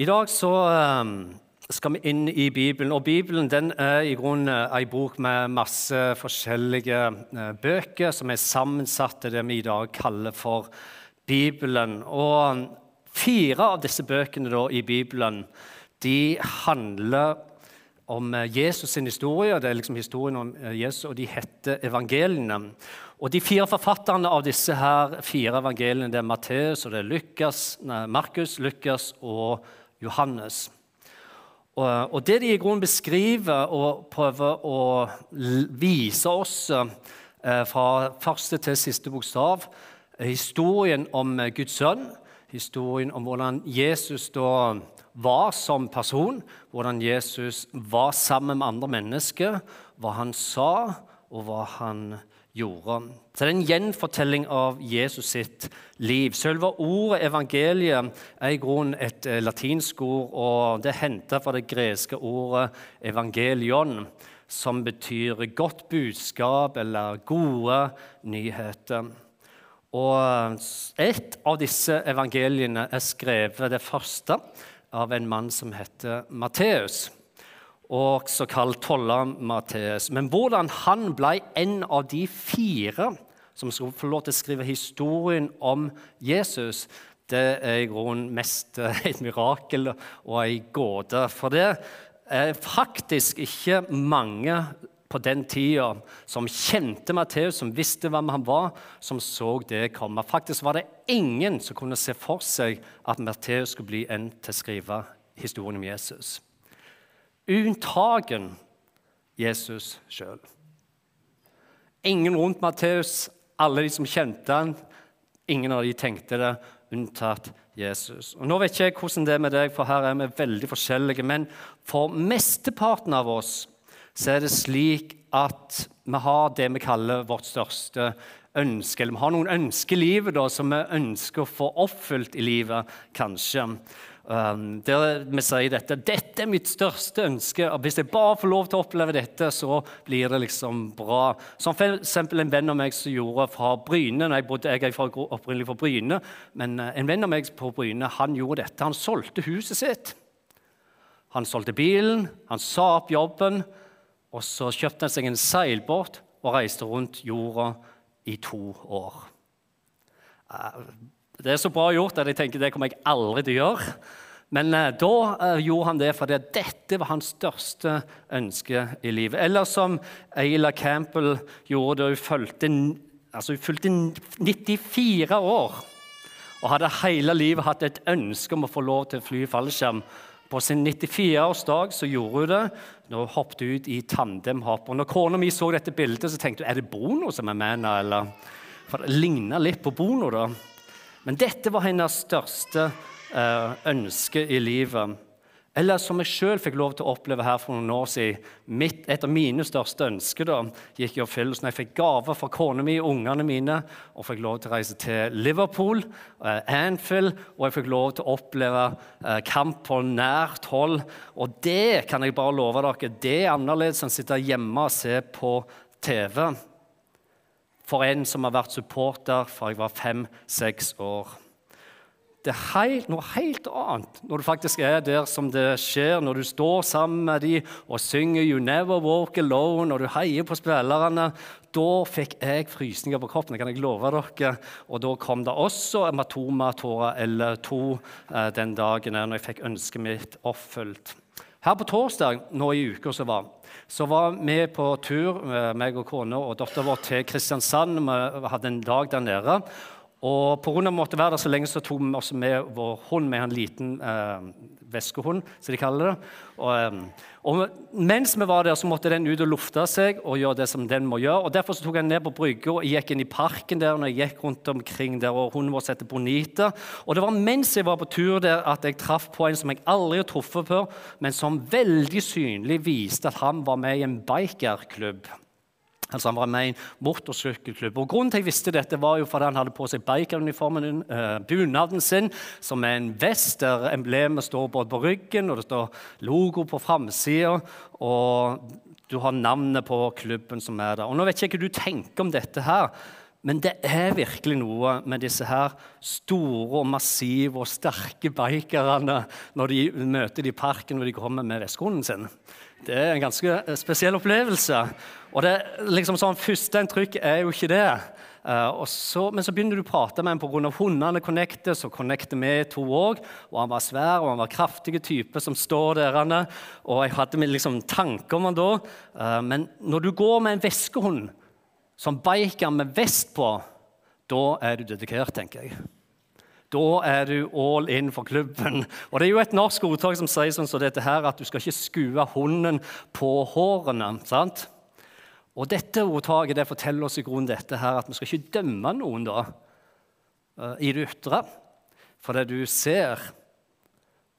I dag så eh, skal vi inn i Bibelen. Og Bibelen den er i grunnen ei bok med masse forskjellige eh, bøker som er sammensatt til det vi i dag kaller for Bibelen. Og fire av disse bøkene da, i Bibelen de handler om eh, Jesus' sin historie. Det er liksom historien om Jesus, og de heter evangeliene. Og De fire forfatterne av disse her fire evangeliene det er Matteus, Lukas, Markus, Lukas og Johannes. Og, Det de i grunnen beskriver og prøver å vise oss eh, fra første til siste bokstav, historien om Guds sønn, historien om hvordan Jesus da var som person, hvordan Jesus var sammen med andre mennesker, hva han sa, og hva han gjorde gjorde. Så Det er en gjenfortelling av Jesus sitt liv. Selve ordet evangeliet er i grunnen et eh, latinsk ord, og det er henta fra det greske ordet evangelion, som betyr godt budskap eller gode nyheter. Og Et av disse evangeliene er skrevet, det første, av en mann som heter Matteus også kalt tolleren Matteus. Men hvordan han ble en av de fire som skulle få lov til å skrive historien om Jesus, det er i grunnen mest et mirakel og ei gåte. For det er faktisk ikke mange på den tida som kjente Matteus, som visste hvem han var, som så det komme. Faktisk var det ingen som kunne se for seg at Matteus skulle bli en til å skrive historien om Jesus unntagen Jesus sjøl. Ingen rundt Matteus, alle de som kjente han, ingen av de tenkte det, unntatt Jesus. Og Nå vet ikke jeg hvordan det er med deg, for her er vi veldig forskjellige. Men for mesteparten av oss så er det slik at vi har det vi kaller vårt største ønske. Eller vi har noen ønsker i livet da, som vi ønsker å få oppfylt i livet, kanskje. Um, der vi sier dette dette er mitt største ønske. Hvis jeg bare får lov til å oppleve dette, så blir det liksom bra. Som f.eks. en venn av meg som gjorde fra Bryne. Jeg, bodde, jeg er opprinnelig fra Bryne, men eh, en venn av meg på Bryne han gjorde dette. Han solgte huset sitt. Han solgte bilen, han sa opp jobben, og så kjøpte han seg en seilbåt og reiste rundt jorda i to år. Uh, det er så bra gjort at jeg tenker det kommer jeg aldri til å gjøre. Men eh, da eh, gjorde han det fordi dette var hans største ønske i livet. Eller som Ayla Campbell gjorde da hun fulgte, altså hun fulgte 94 år og hadde hele livet hatt et ønske om å få lov til å fly i fallskjerm. På sin 94-årsdag så gjorde hun det. Nå hoppet hun ut i tandemhopp. Og når kona mi så dette bildet, så tenkte hun er det Bono som er med henne. For det ligna litt på Bono. da. Men dette var hennes største uh, ønske i livet. Eller som jeg sjøl fikk lov til å oppleve her for noen år siden. Et av mine største ønsker da, gikk i oppfyllelse jeg fikk gaver fra kona mi og ungene mine og fikk lov til å reise til Liverpool, eh, Anfield, og jeg fikk lov til å oppleve eh, kamp på nært hold. Og det kan jeg bare love dere, det er annerledes enn å sitte hjemme og se på TV for en som har vært supporter fra jeg var fem-seks år. Det er helt, noe helt annet når du faktisk er der som det skjer, når du står sammen med dem og synger 'You Never Walk Alone', og du heier på spillerne. Da fikk jeg frysninger på kroppen, det kan jeg love dere. Og da kom det også hematomatorer eller to eh, den dagen når jeg fikk ønsket mitt oppfylt. Her på torsdag nå i uka som var, så var vi på tur, eh, meg og kona og datteren vår, til Kristiansand. Vi hadde en dag der nede. Og Pga. måtte være der så lenge, så tok vi også med vår hund med en liten eh, veskehund, som de kaller det. Og, eh, og, mens vi var der, så måtte den ut og lufte seg og gjøre det som den må gjøre. og Derfor så tok jeg den ned på brygga og gikk inn i parken der Og jeg gikk rundt omkring der, og hunden vår heter Bonita. Og det var mens jeg var på tur der, at jeg traff på en som jeg aldri har truffet før, men som veldig synlig viste at han var med i en bikerklubb. Altså Han var med i en motorsykkelklubb. Og Grunnen til jeg visste dette, var jo fordi han hadde på seg bikeruniformen, uh, bunaden sin, som er en vest der emblemet står både på ryggen, og det står logo på framsida. Og du har navnet på klubben som er der. Og Nå vet jeg ikke hva du tenker om dette her, Men det er virkelig noe med disse her store og massive og sterke bikerne når de møter de i parken når de kommer med veskehunden sin. Det er en ganske spesiell opplevelse. Og det, liksom sånn, Førsteinntrykk er jo ikke det. Uh, så, men så begynner du å prate med ham pga. hundene connecter, så connecter vi to òg. Og han var svær og han var kraftige type som står der. Og jeg hadde liksom tanker om han da. Uh, men når du går med en veskehund som biker med vest på, da er du dedikert, tenker jeg. Da er du all in for klubben. Og Det er jo et norsk ordtak som sier sånn som dette her, at du skal ikke skue hunden på hårene. sant? Og dette ordtaket det forteller oss i grunnen dette her, at vi skal ikke dømme noen da, uh, i det ytre for det du ser.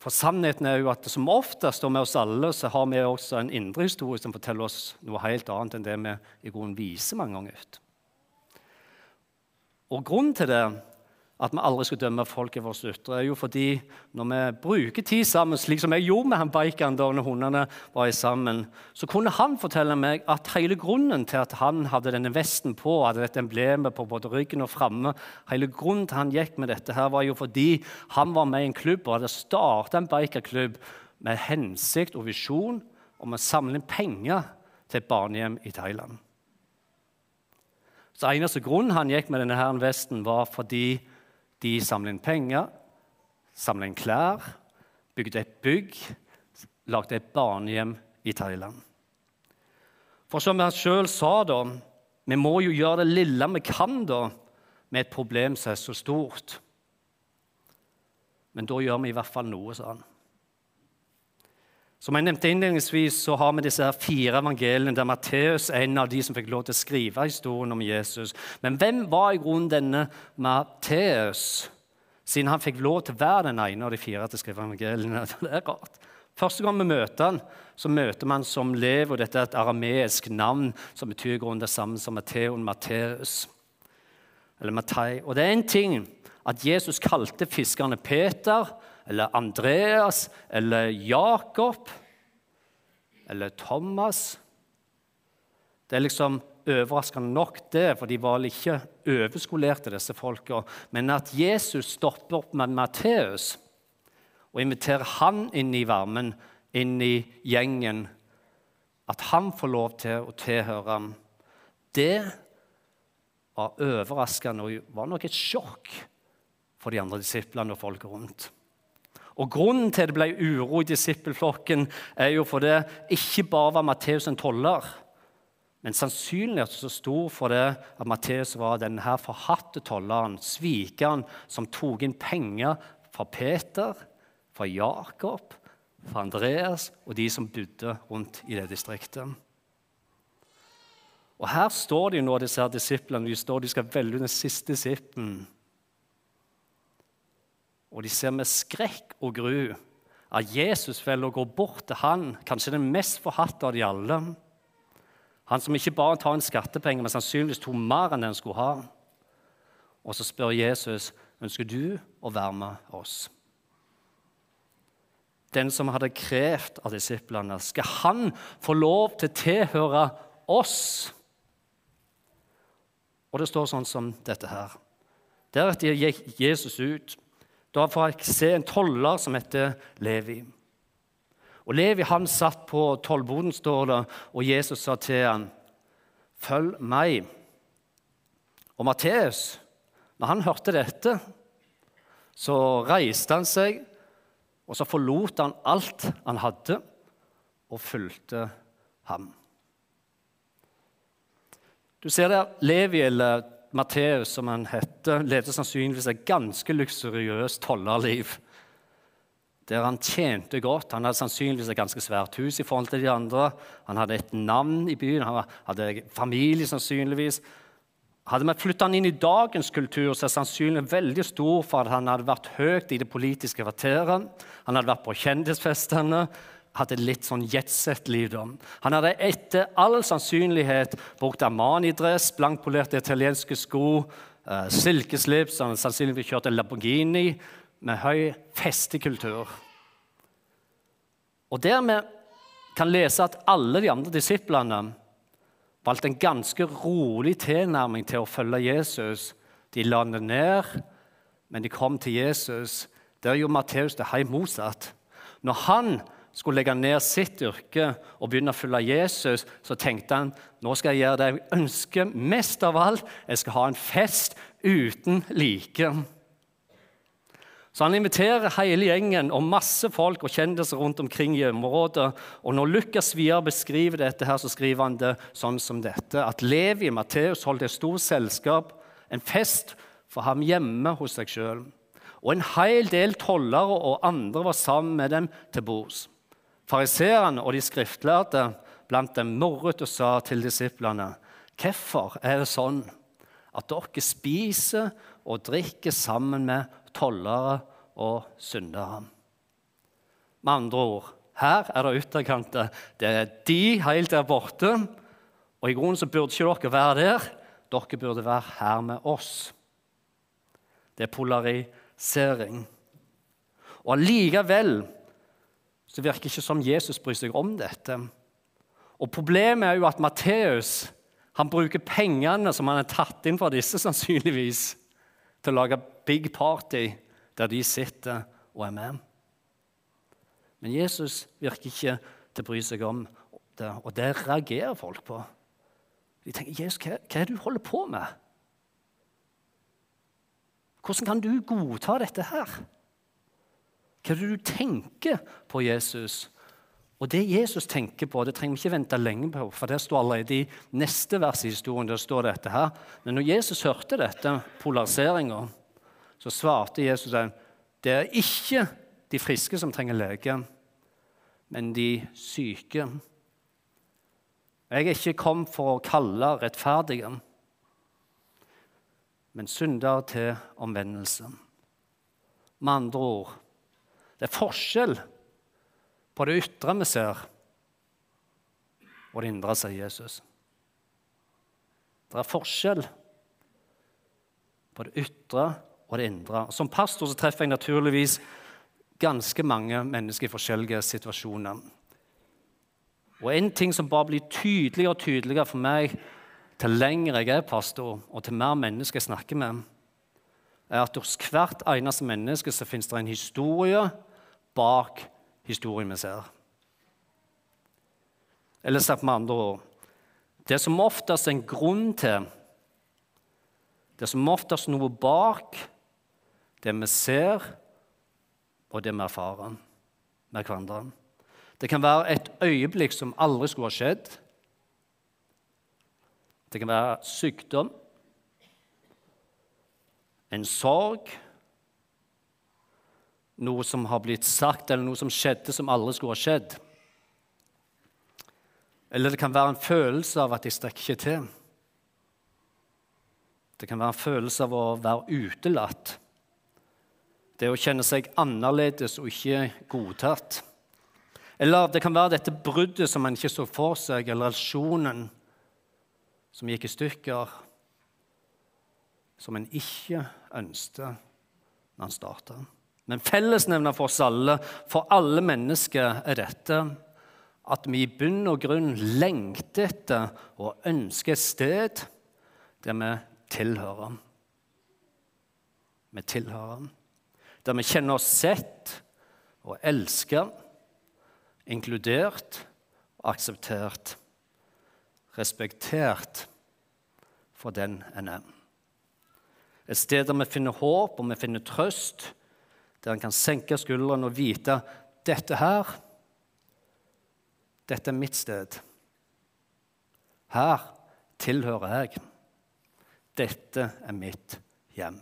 For sannheten er jo at som oftest og med oss alle så har vi også en indre historie som forteller oss noe helt annet enn det vi i grunnen viser mange ganger ut. Og Grunnen til det at vi aldri skulle dømme folk i vårt ytre, er jo fordi når vi bruker tid sammen, slik som jeg gjorde med han bikeren da når hundene var sammen, så kunne han fortelle meg at hele grunnen til at han hadde denne vesten på, hadde dette emblemet på både ryggen og framme, hele grunnen til han gikk med dette, her var jo fordi han var med i en klubb og hadde starta en bikerklubb med hensikt og visjon om å samle inn penger til et barnehjem i Thailand. Så Eneste grunnen han gikk med denne her vesten, var fordi de samlet inn penger, samlet inn klær, bygde et bygg, lagde et barnehjem i Thailand. For som han sjøl sa, da, vi må jo gjøre det lille vi kan da, med et problem som er så stort. Men da gjør vi i hvert fall noe, sa han. Som jeg nevnte innledningsvis, så har vi disse fire evangeliene der Matteus er en av de som fikk lov til å skrive historien om Jesus. Men hvem var i grunnen denne Matteus, siden han fikk lov til å være den ene av de fire til å skrive evangeliene? Det er rart. Første gang vi møter han, så møter man som Lev, og dette er et arameisk navn som betyr det samme som Matteon Matteus. Eller Mattei. Og det er en ting at Jesus kalte fiskerne Peter eller Andreas eller Jakob eller Thomas. Det er liksom overraskende nok, det, for de var ikke overskolerte, disse folka. Men at Jesus stopper opp med Matteus og inviterer han inn i varmen, inn i gjengen, at han får lov til å tilhøre ham, det var overraskende og var nok et sjokk for de andre disiplene og folket rundt. Og Grunnen til det ble uro i disippelflokken, er jo fordi ikke bare var Matteus en toller, men sannsynligheten så stor for det at Matteus var denne forhatte tolleren, svikeren, som tok inn penger fra Peter, fra Jakob, fra Andreas og de som bodde rundt i det distriktet. Og Her står de nå, disse her disiplene. De står, de skal velge den siste disippelen. Og de ser med skrekk og gru at Jesus velger å gå bort til han, kanskje den mest forhatte av de alle. Han som ikke bare tar en skattepenge, men sannsynligvis tok mer enn den skulle ha. Og så spør Jesus ønsker du å være med oss. Den som hadde krevd av disiplene, skal han få lov til å tilhøre oss? Og det står sånn som dette her. Deretter gikk Jesus ut da får jeg se en toller som heter Levi. Og Levi han satt på tollboden, står det, og Jesus sa til han, 'Følg meg.' Og Matteus, når han hørte dette, så reiste han seg, og så forlot han alt han hadde, og fulgte ham. Du ser der Levi, eller Matteus, som han heter, levde sannsynligvis et ganske luksuriøst tollerliv. Der han tjente godt. Han hadde sannsynligvis et ganske svært hus i forhold til de andre. Han hadde et navn i byen, han hadde familie sannsynligvis. Hadde vi flytta han inn i dagens kultur, så er sannsynligheten veldig stor for at han hadde vært høyt i det politiske kvarteret. Han hadde vært på kjendisfestene hadde litt sånn jetset-liv. Han hadde etter all sannsynlighet brukt Armani-dress, blankpolerte italienske sko, uh, silkeslips, han sannsynligvis kjørte Lamborghini med høy festekultur. Og dermed kan lese at alle de andre disiplene valgte en ganske rolig tilnærming til å følge Jesus. De landet ned, men de kom til Jesus. Der gjorde Matteus det helt motsatt. Når han skulle legge ned sitt yrke og begynne å følge Jesus, så tenkte han nå skal jeg gjøre det jeg ønsker mest av alt. Jeg skal ha en fest uten like. Så han inviterer hele gjengen og masse folk og kjendiser rundt omkring i området. Og når Lukas videre beskriver dette, her, så skriver han det sånn som dette. At Levi Matteus holdt et stort selskap, en fest for ham hjemme hos seg sjøl. Og en hel del tollere og andre var sammen med dem til bords. Fariseerne og de skriftlærde blant dem morret og sa til disiplene.: Hvorfor er det sånn at dere spiser og drikker sammen med tollere og syndere? Med andre ord, her er det ytterkanter. Det er de helt der borte. Og i grunnen så burde ikke dere være der. Dere burde være her med oss. Det er polarisering. Og allikevel så virker det ikke som Jesus bryr seg om dette. Og Problemet er jo at Matteus bruker pengene som han har tatt inn fra disse, sannsynligvis, til å lage big party der de sitter og er med. Men Jesus virker ikke til å bry seg om det, og det reagerer folk på. De tenker, 'Jesus, hva er det du holder på med?' Hvordan kan du godta dette her? Hva er det du tenker på Jesus? Og det Jesus tenker på, det trenger vi ikke vente lenge på, for det står allerede i neste vers i historien. der står dette her. Men når Jesus hørte dette, polariseringa, så svarte Jesus at det er ikke de friske som trenger lege, men de syke. Jeg er ikke kommet for å kalle rettferdige, men synder til omvendelse. Med andre ord det er forskjell på det ytre vi ser, og det indre, sier Jesus. Det er forskjell på det ytre og det indre. Som pastor så treffer jeg naturligvis ganske mange mennesker i forskjellige situasjoner. Og En ting som bare blir tydeligere og tydeligere for meg til lenger jeg er pastor, og til mer mennesker jeg snakker med, er at hos hvert eneste menneske så finnes det en historie bak historien vi ser. Eller sagt med andre ord Det er som oftest en grunn til Det er som oftest noe bak det vi ser, og det vi erfarer med hverandre. Det kan være et øyeblikk som aldri skulle ha skjedd. Det kan være sykdom, en sorg noe som har blitt sagt, eller noe som skjedde som aldri skulle ha skjedd. Eller det kan være en følelse av at jeg strekker ikke til. Det kan være en følelse av å være utelatt. Det å kjenne seg annerledes og ikke godtatt. Eller det kan være dette bruddet som man ikke så for seg, eller relasjonen som gikk i stykker, som en ikke ønsket når en starta. Men fellesnevner for oss alle, for alle mennesker, er dette at vi i bunn og grunn lengter etter og ønsker et sted der vi tilhører. Vi tilhører. Der vi kjenner oss sett og elsket, inkludert og akseptert. Respektert for den en er. Et sted der vi finner håp og vi finner trøst der en kan senke skuldrene og vite dette her dette er mitt sted. Her tilhører jeg. Dette er mitt hjem.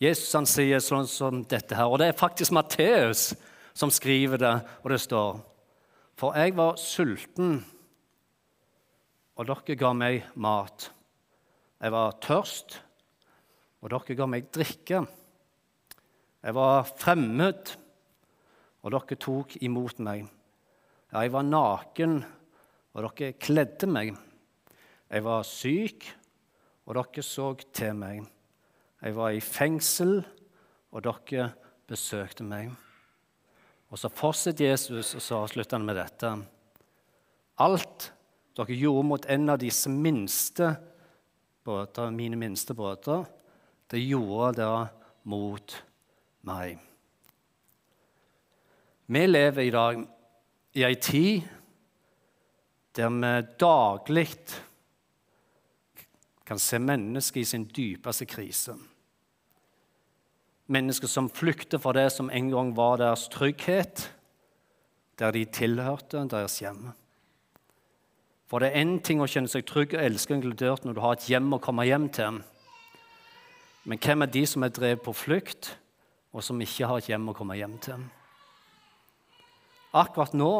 Jesus han sier sånn som dette her, og det er faktisk Matteus som skriver det, og det står For jeg var sulten, og dere ga meg mat. Jeg var tørst, og dere ga meg drikke. Jeg var fremmed, og dere tok imot meg. Ja, jeg var naken, og dere kledde meg. Jeg var syk, og dere så til meg. Jeg var i fengsel, og dere besøkte meg. Og så fortsetter Jesus, og så avslutter han med dette. Alt dere gjorde mot en av disse minste brødre, mine minste brødre, det gjorde dere mot meg. Vi lever i dag i ei tid der vi daglig kan se mennesker i sin dypeste krise. Mennesker som flykter fra det som en gang var deres trygghet, der de tilhørte deres hjem. For det er én ting å kjenne seg trygg og elske inkludert når du har et hjem å komme hjem til. Men hvem er de som er drevet på flukt, og som ikke har et hjem å komme hjem til? Akkurat nå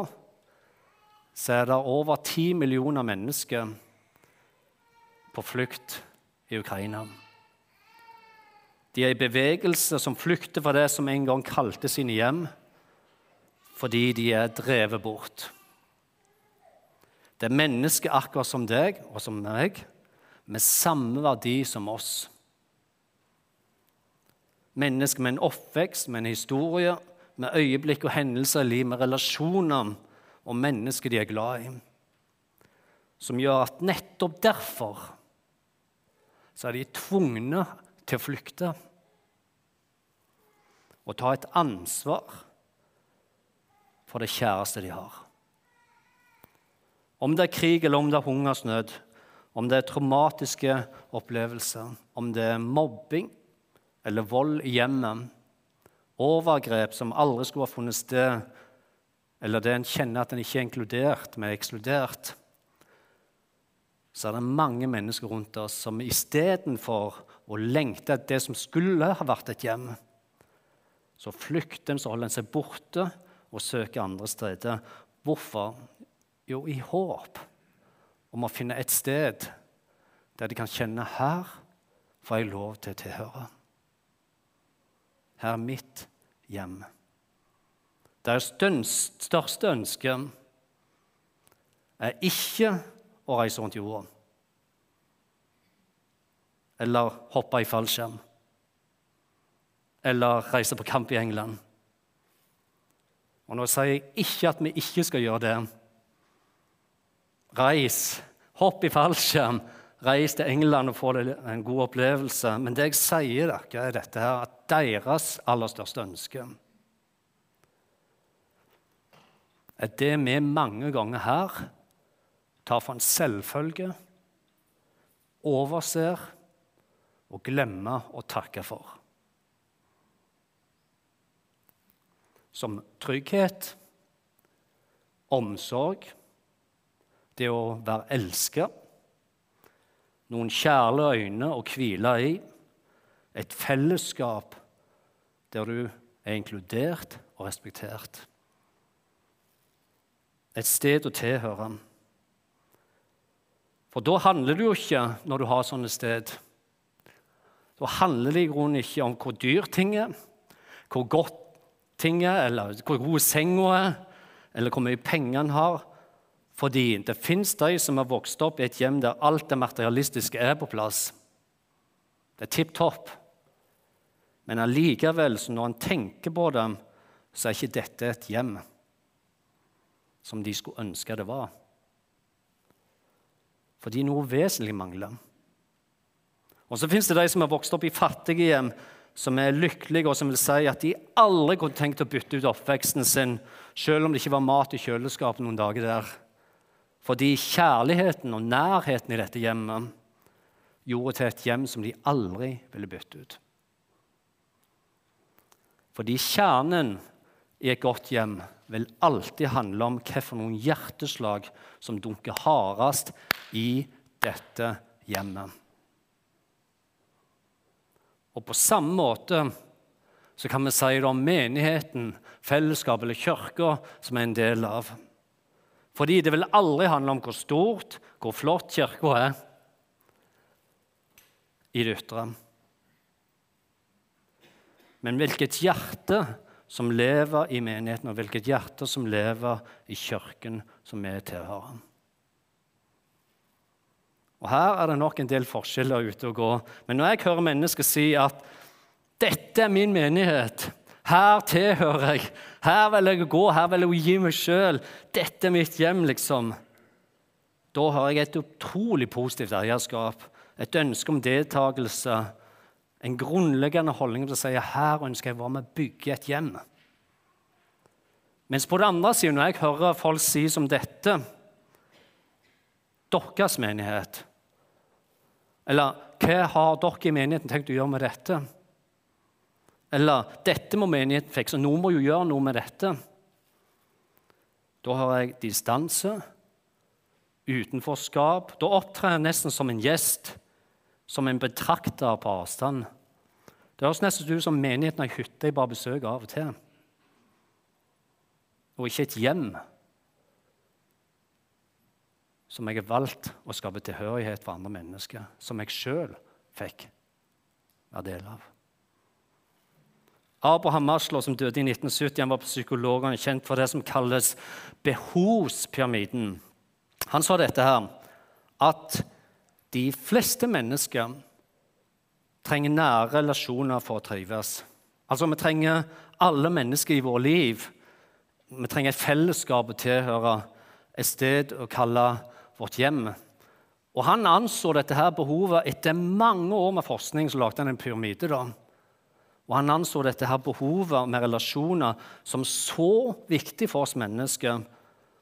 så er det over ti millioner mennesker på flukt i Ukraina. De er i bevegelse som flykter fra det som en gang kalte sine hjem, fordi de er drevet bort. Det er mennesker akkurat som deg og som meg, med samme verdi som oss. Mennesker med en oppvekst, med en historie, med øyeblikk og hendelser i livet, med relasjoner og mennesker de er glad i. Som gjør at nettopp derfor så er de tvungne til å flykte og ta et ansvar for det kjæreste de har. Om det er krig eller om det er hungersnød, om det er traumatiske opplevelser, om det er mobbing eller vold i hjemmet, overgrep som aldri skulle ha funnet sted, eller det en kjenner at en ikke er inkludert, men er ekskludert, så er det mange mennesker rundt oss som istedenfor å lengte etter det som skulle ha vært et hjem, så flykter en, så holder en seg borte og søker andre steder. Hvorfor? Jo, i håp om å finne et sted der de kan kjenne her får jeg lov til å tilhøre. Er mitt hjem. Deres største ønske er ikke å reise rundt jorda eller hoppe i fallskjerm eller reise på kamp i England. Og Nå sier jeg ikke at vi ikke skal gjøre det. Reis, hopp i fallskjerm, reis til England og få en god opplevelse. Men det jeg sier dere, er dette her, at deres aller største ønske er det vi mange ganger her tar for en selvfølge, overser og glemmer å takke for. Som trygghet, omsorg, det å være elsket, noen kjærlige øyne å hvile i, et fellesskap der du er inkludert og respektert. Et sted å tilhøre. For da handler det jo ikke, når du har sånne sted Da handler det i grunnen ikke om hvor dyr ting er, hvor godt ting er, eller hvor god senga er, eller hvor mye penger en har. Fordi det fins de som har vokst opp i et hjem der alt det materialistiske er på plass. Det er tipp topp. Men allikevel, når en tenker på dem, så er ikke dette et hjem som de skulle ønske det var fordi noe vesentlig mangler. Og så fins det de som har vokst opp i fattige hjem, som er lykkelige, og som vil si at de aldri kunne tenkt å bytte ut oppveksten sin, selv om det ikke var mat i kjøleskapet noen dager der. Fordi kjærligheten og nærheten i dette hjemmet gjorde til et hjem som de aldri ville bytte ut. Fordi kjernen i et godt hjem vil alltid handle om hvilke hjerteslag som dunker hardest i dette hjemmet. Og på samme måte så kan vi si det om menigheten, fellesskapet eller kirka som er en del av. Fordi det vil aldri handle om hvor stort, hvor flott kirka er i det ytre. Men hvilket hjerte som lever i menigheten, og hvilket hjerte som lever i kirken som vi tilhører. Og Her er det nok en del forskjeller ute å gå. Men når jeg hører mennesker si at 'dette er min menighet', 'her tilhører jeg', 'her vil jeg gå', 'her vil jeg gi meg sjøl', 'dette er mitt hjem', liksom. Da har jeg et utrolig positivt eierskap, et ønske om deltakelse, en grunnleggende holdning til å si her ønsker jeg å være med å bygge et hjem. Mens på den andre siden, når jeg hører folk si som dette Deres menighet Eller hva har dere i menigheten tenkt å gjøre med dette? Eller dette må menigheten fikse, noen må jo gjøre noe med dette. Da har jeg distanse, utenforskap. Da opptrer jeg nesten som en gjest, som en betrakter på avstand. Det høres nesten ut som menigheten har hytte jeg bare besøker av og til. Og ikke et hjem som jeg har valgt å skape tilhørighet for andre mennesker, som jeg sjøl fikk være del av. Abraham Maslow, som døde i 1970, han var psykolog og kjent for det som kalles behovspyramiden. Han sa dette her, at de fleste mennesker trenger nære relasjoner for å trives. Altså, Vi trenger alle mennesker i vårt liv. Vi trenger et fellesskap å tilhøre, et sted å kalle vårt hjem. Og Han anså dette her behovet etter mange år med forskning. så lagde han en pyramide. da. Og han anså dette her behovet med relasjoner som så viktig for oss mennesker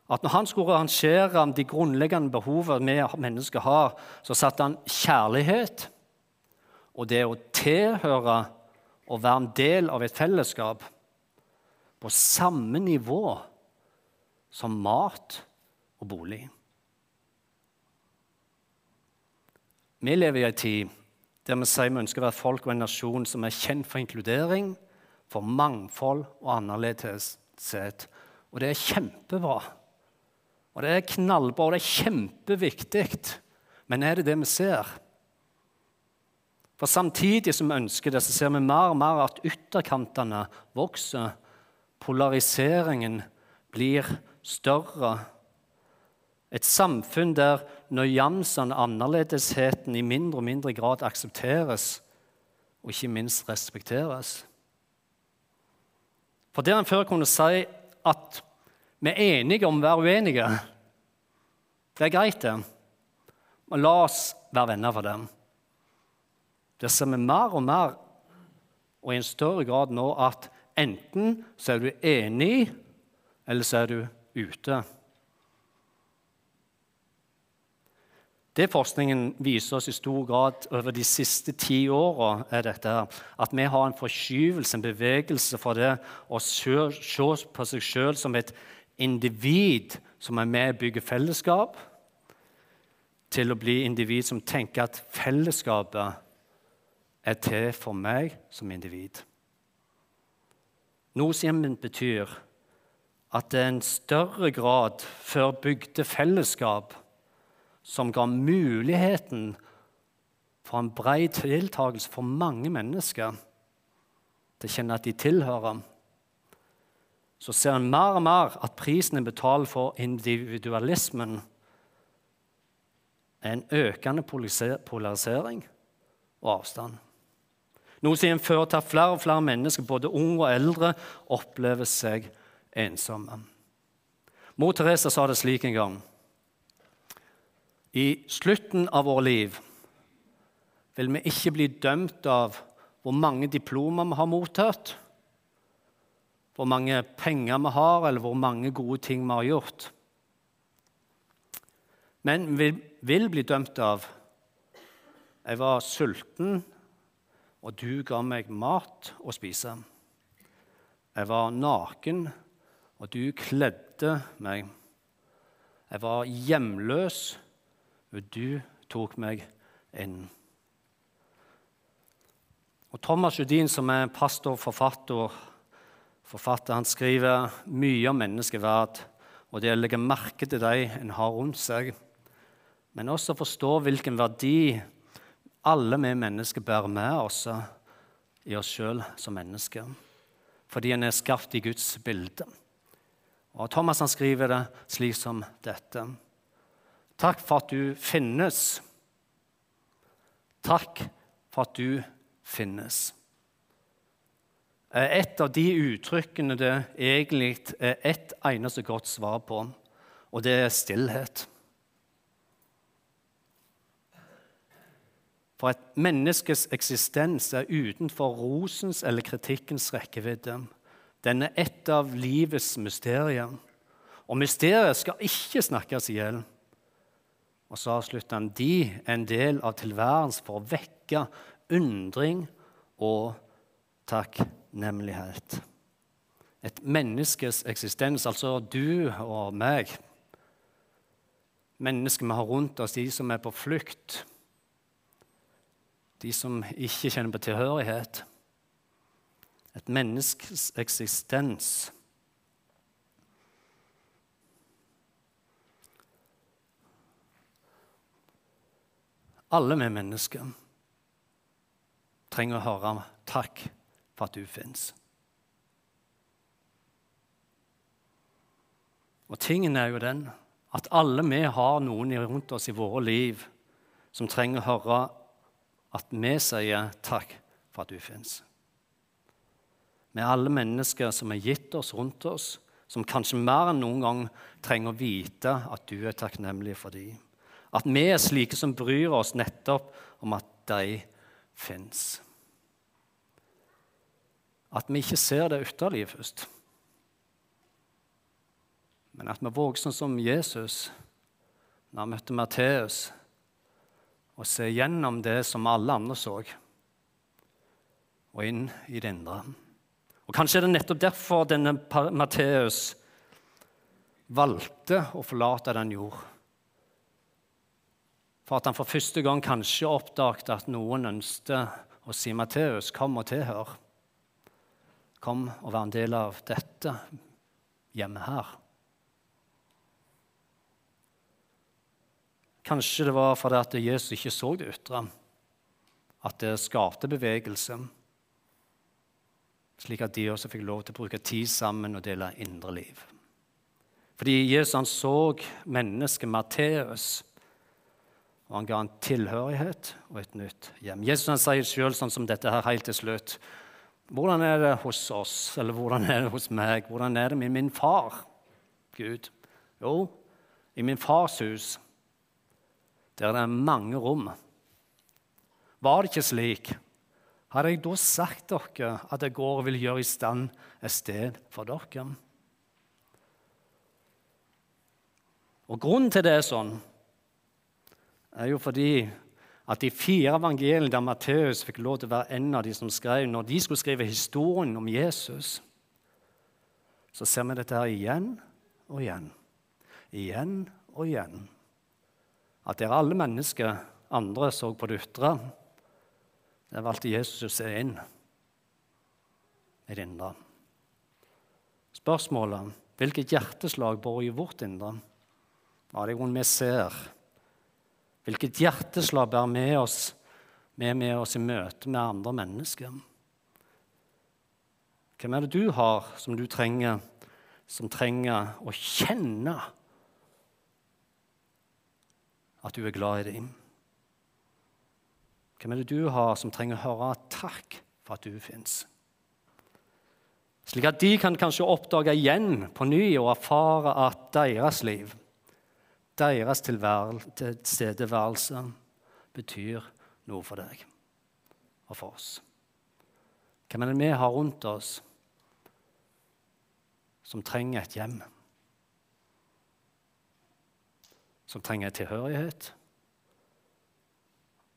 at når han skulle rangere de grunnleggende behovene vi mennesker har, så satte han kjærlighet og det å tilhøre og være en del av et fellesskap på samme nivå som mat og bolig. Vi lever i en tid der vi sier vi ønsker å være folk og en nasjon som er kjent for inkludering, for mangfold og annerledeshet. Og det er kjempebra. Og det er knallbra, og det er kjempeviktig. Men er det det vi ser? For samtidig som vi ønsker det, så ser vi mer og mer at ytterkantene vokser. Polariseringen blir større. Et samfunn der nyansene, annerledesheten, i mindre og mindre grad aksepteres og ikke minst respekteres. For der en før kunne si at vi er enige om å være uenige Det er greit, det. Men la oss være venner for dem. Der ser vi mer og mer, og i en større grad nå, at enten så er du enig, eller så er du ute. Det forskningen viser oss i stor grad over de siste ti åra, er dette at vi har en forskyvelse, en bevegelse fra det å se på seg sjøl som et individ som er med og bygger fellesskap, til å bli individ som tenker at fellesskapet er til for meg som individ. Noe betyr at det er en større grad før bygde fellesskap som ga muligheten for en bred tiltakelse for mange mennesker til å kjenne at de tilhører, så ser en mer og mer at prisen en betaler for individualismen, er en økende polarisering og avstand. Noe som fører til at flere og flere mennesker, både unge og eldre, opplever seg ensomme. Mor Teresa sa det slik en gang i slutten av vårt liv vil vi ikke bli dømt av hvor mange diplomer vi har mottatt, hvor mange penger vi har, eller hvor mange gode ting vi har gjort. Men vi vil bli dømt av jeg var sulten, og du ga meg mat å spise. Jeg var naken, og du kledde meg. Jeg var hjemløs, du tok meg inn. Og Thomas Judin, som er pastor og forfatter, forfatter, han skriver mye om menneskeverd og det å legge merke til de en har rundt seg, men også forstå hvilken verdi alle vi mennesker bærer med oss i oss sjøl som mennesker, fordi en er skapt i Guds bilde. Og Thomas han skriver det slik som dette. Takk for at du finnes. Takk for at du finnes. Eh, et av de uttrykkene det egentlig er ett eneste godt svar på, og det er stillhet. For et menneskes eksistens er utenfor rosens eller kritikkens rekkevidde. Den er et av livets mysterier. Og mysteriet skal ikke snakkes i hjel. Og så avslutter han de en del av tilværelsen for å vekke undring og takknemlighet. Et menneskes eksistens, altså du og meg. Mennesker vi har rundt oss, de som er på flukt. De som ikke kjenner på tilhørighet. Et menneskes eksistens. Alle vi mennesker trenger å høre 'takk for at du fins'. Og tingen er jo den at alle vi har noen rundt oss i våre liv som trenger å høre at vi sier 'takk for at du fins'. Vi er alle mennesker som er gitt oss rundt oss, som kanskje mer enn noen gang trenger å vite at du er takknemlig for dem. At vi er slike som bryr oss nettopp om at de fins. At vi ikke ser det ytterligere først. Men at vi våger sånn som Jesus, når han møtte Matteus, å se gjennom det som alle andre så, og inn i det indre. Og Kanskje er det nettopp derfor denne Matteus valgte å forlate den gjorde. For at han for første gang kanskje oppdaget at noen ønsket å si Matteus, kom og tilhør. Kom og vær en del av dette hjemme her. Kanskje det var fordi at Jesus ikke så det ytre, at det skapte bevegelse, slik at de også fikk lov til å bruke tid sammen og dele indre liv. Fordi Jesus han så mennesket Matteus, og han ga en tilhørighet og et nytt hjem. Jesus han sier sjøl sånn som dette her helt til slutt. Hvordan er det hos oss, eller hvordan er det hos meg? Hvordan er det med min far, Gud? Jo, i min fars hus der det er mange rom. Var det ikke slik, hadde jeg da sagt dere at jeg går og vil gjøre i stand et sted for dere. Og Grunnen til det er sånn, er jo fordi at de fire evangeliene der Matteus fikk lov til å være en av de som skrev, når de skulle skrive historien om Jesus, så ser vi dette her igjen og igjen. Igjen og igjen at der alle mennesker andre så på det ytre, der valgte Jesus å se inn i det indre. Spørsmålet hvilket hjerteslag bor i vårt indre? Hva er det vi ser? Hvilket hjerteslag bærer med oss, med, med oss i møte med andre mennesker? Hvem er det du har som du trenger, som trenger å kjenne at du er glad i dem? Hvem er det du har som trenger å høre takk for at du fins? Slik at de kan kanskje oppdage igjen på ny og erfare at deres liv, deres tilstedeværelse, betyr noe for deg og for oss. Hvem er det vi har rundt oss som trenger et hjem? som trenger tilhørighet,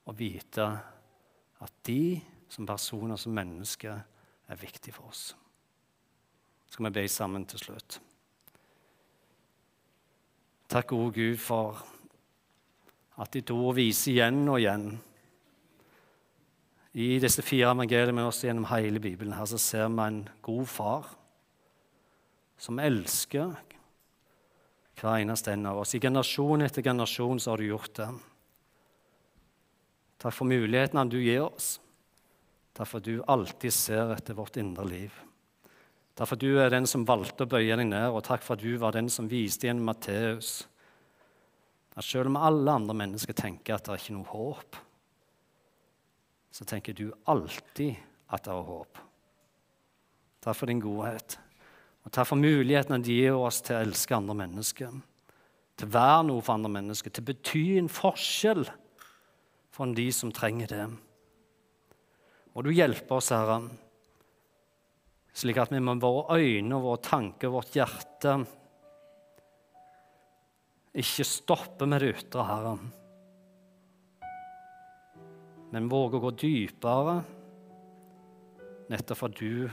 og vite at de som personer, som mennesker, er viktige for oss. Så skal vi be sammen til slutt. Takk, gode Gud, for at ditt ord viser igjen og igjen i disse fire evangeliene, men også gjennom hele Bibelen, her så ser vi en god far som elsker hver eneste en av oss. I generasjon etter generasjon så har du gjort det. Takk for mulighetene du gir oss. Takk for at du alltid ser etter vårt indre liv. Takk for at du er den som valgte å bøye deg ned, og takk for at du var den som viste igjen Matteus at selv om alle andre mennesker tenker at det er ikke noe håp, så tenker du alltid at det er håp. Takk for din godhet. Og takk for mulighetene de gir oss til å elske andre mennesker, til å være noe for andre mennesker, til å bety en forskjell for de som trenger det. Og du hjelper oss, Herre, slik at vi med våre øyne, våre tanker, vårt hjerte ikke stopper med det ytre, Herre, men våger å gå dypere, nettopp for du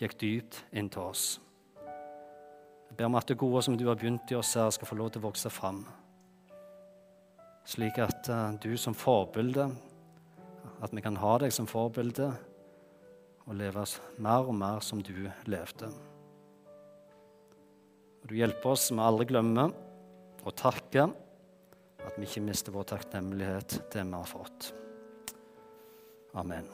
gikk dypt inn til oss. Jeg ber om at det gode som du har begynt i oss, her, skal få lov til å vokse fram. Slik at uh, du som forbilde, at vi kan ha deg som forbilde og leve mer og mer som du levde. Og du hjelper oss med alle glemme å takke, at vi ikke mister vår takknemlighet, det vi har fått. Amen.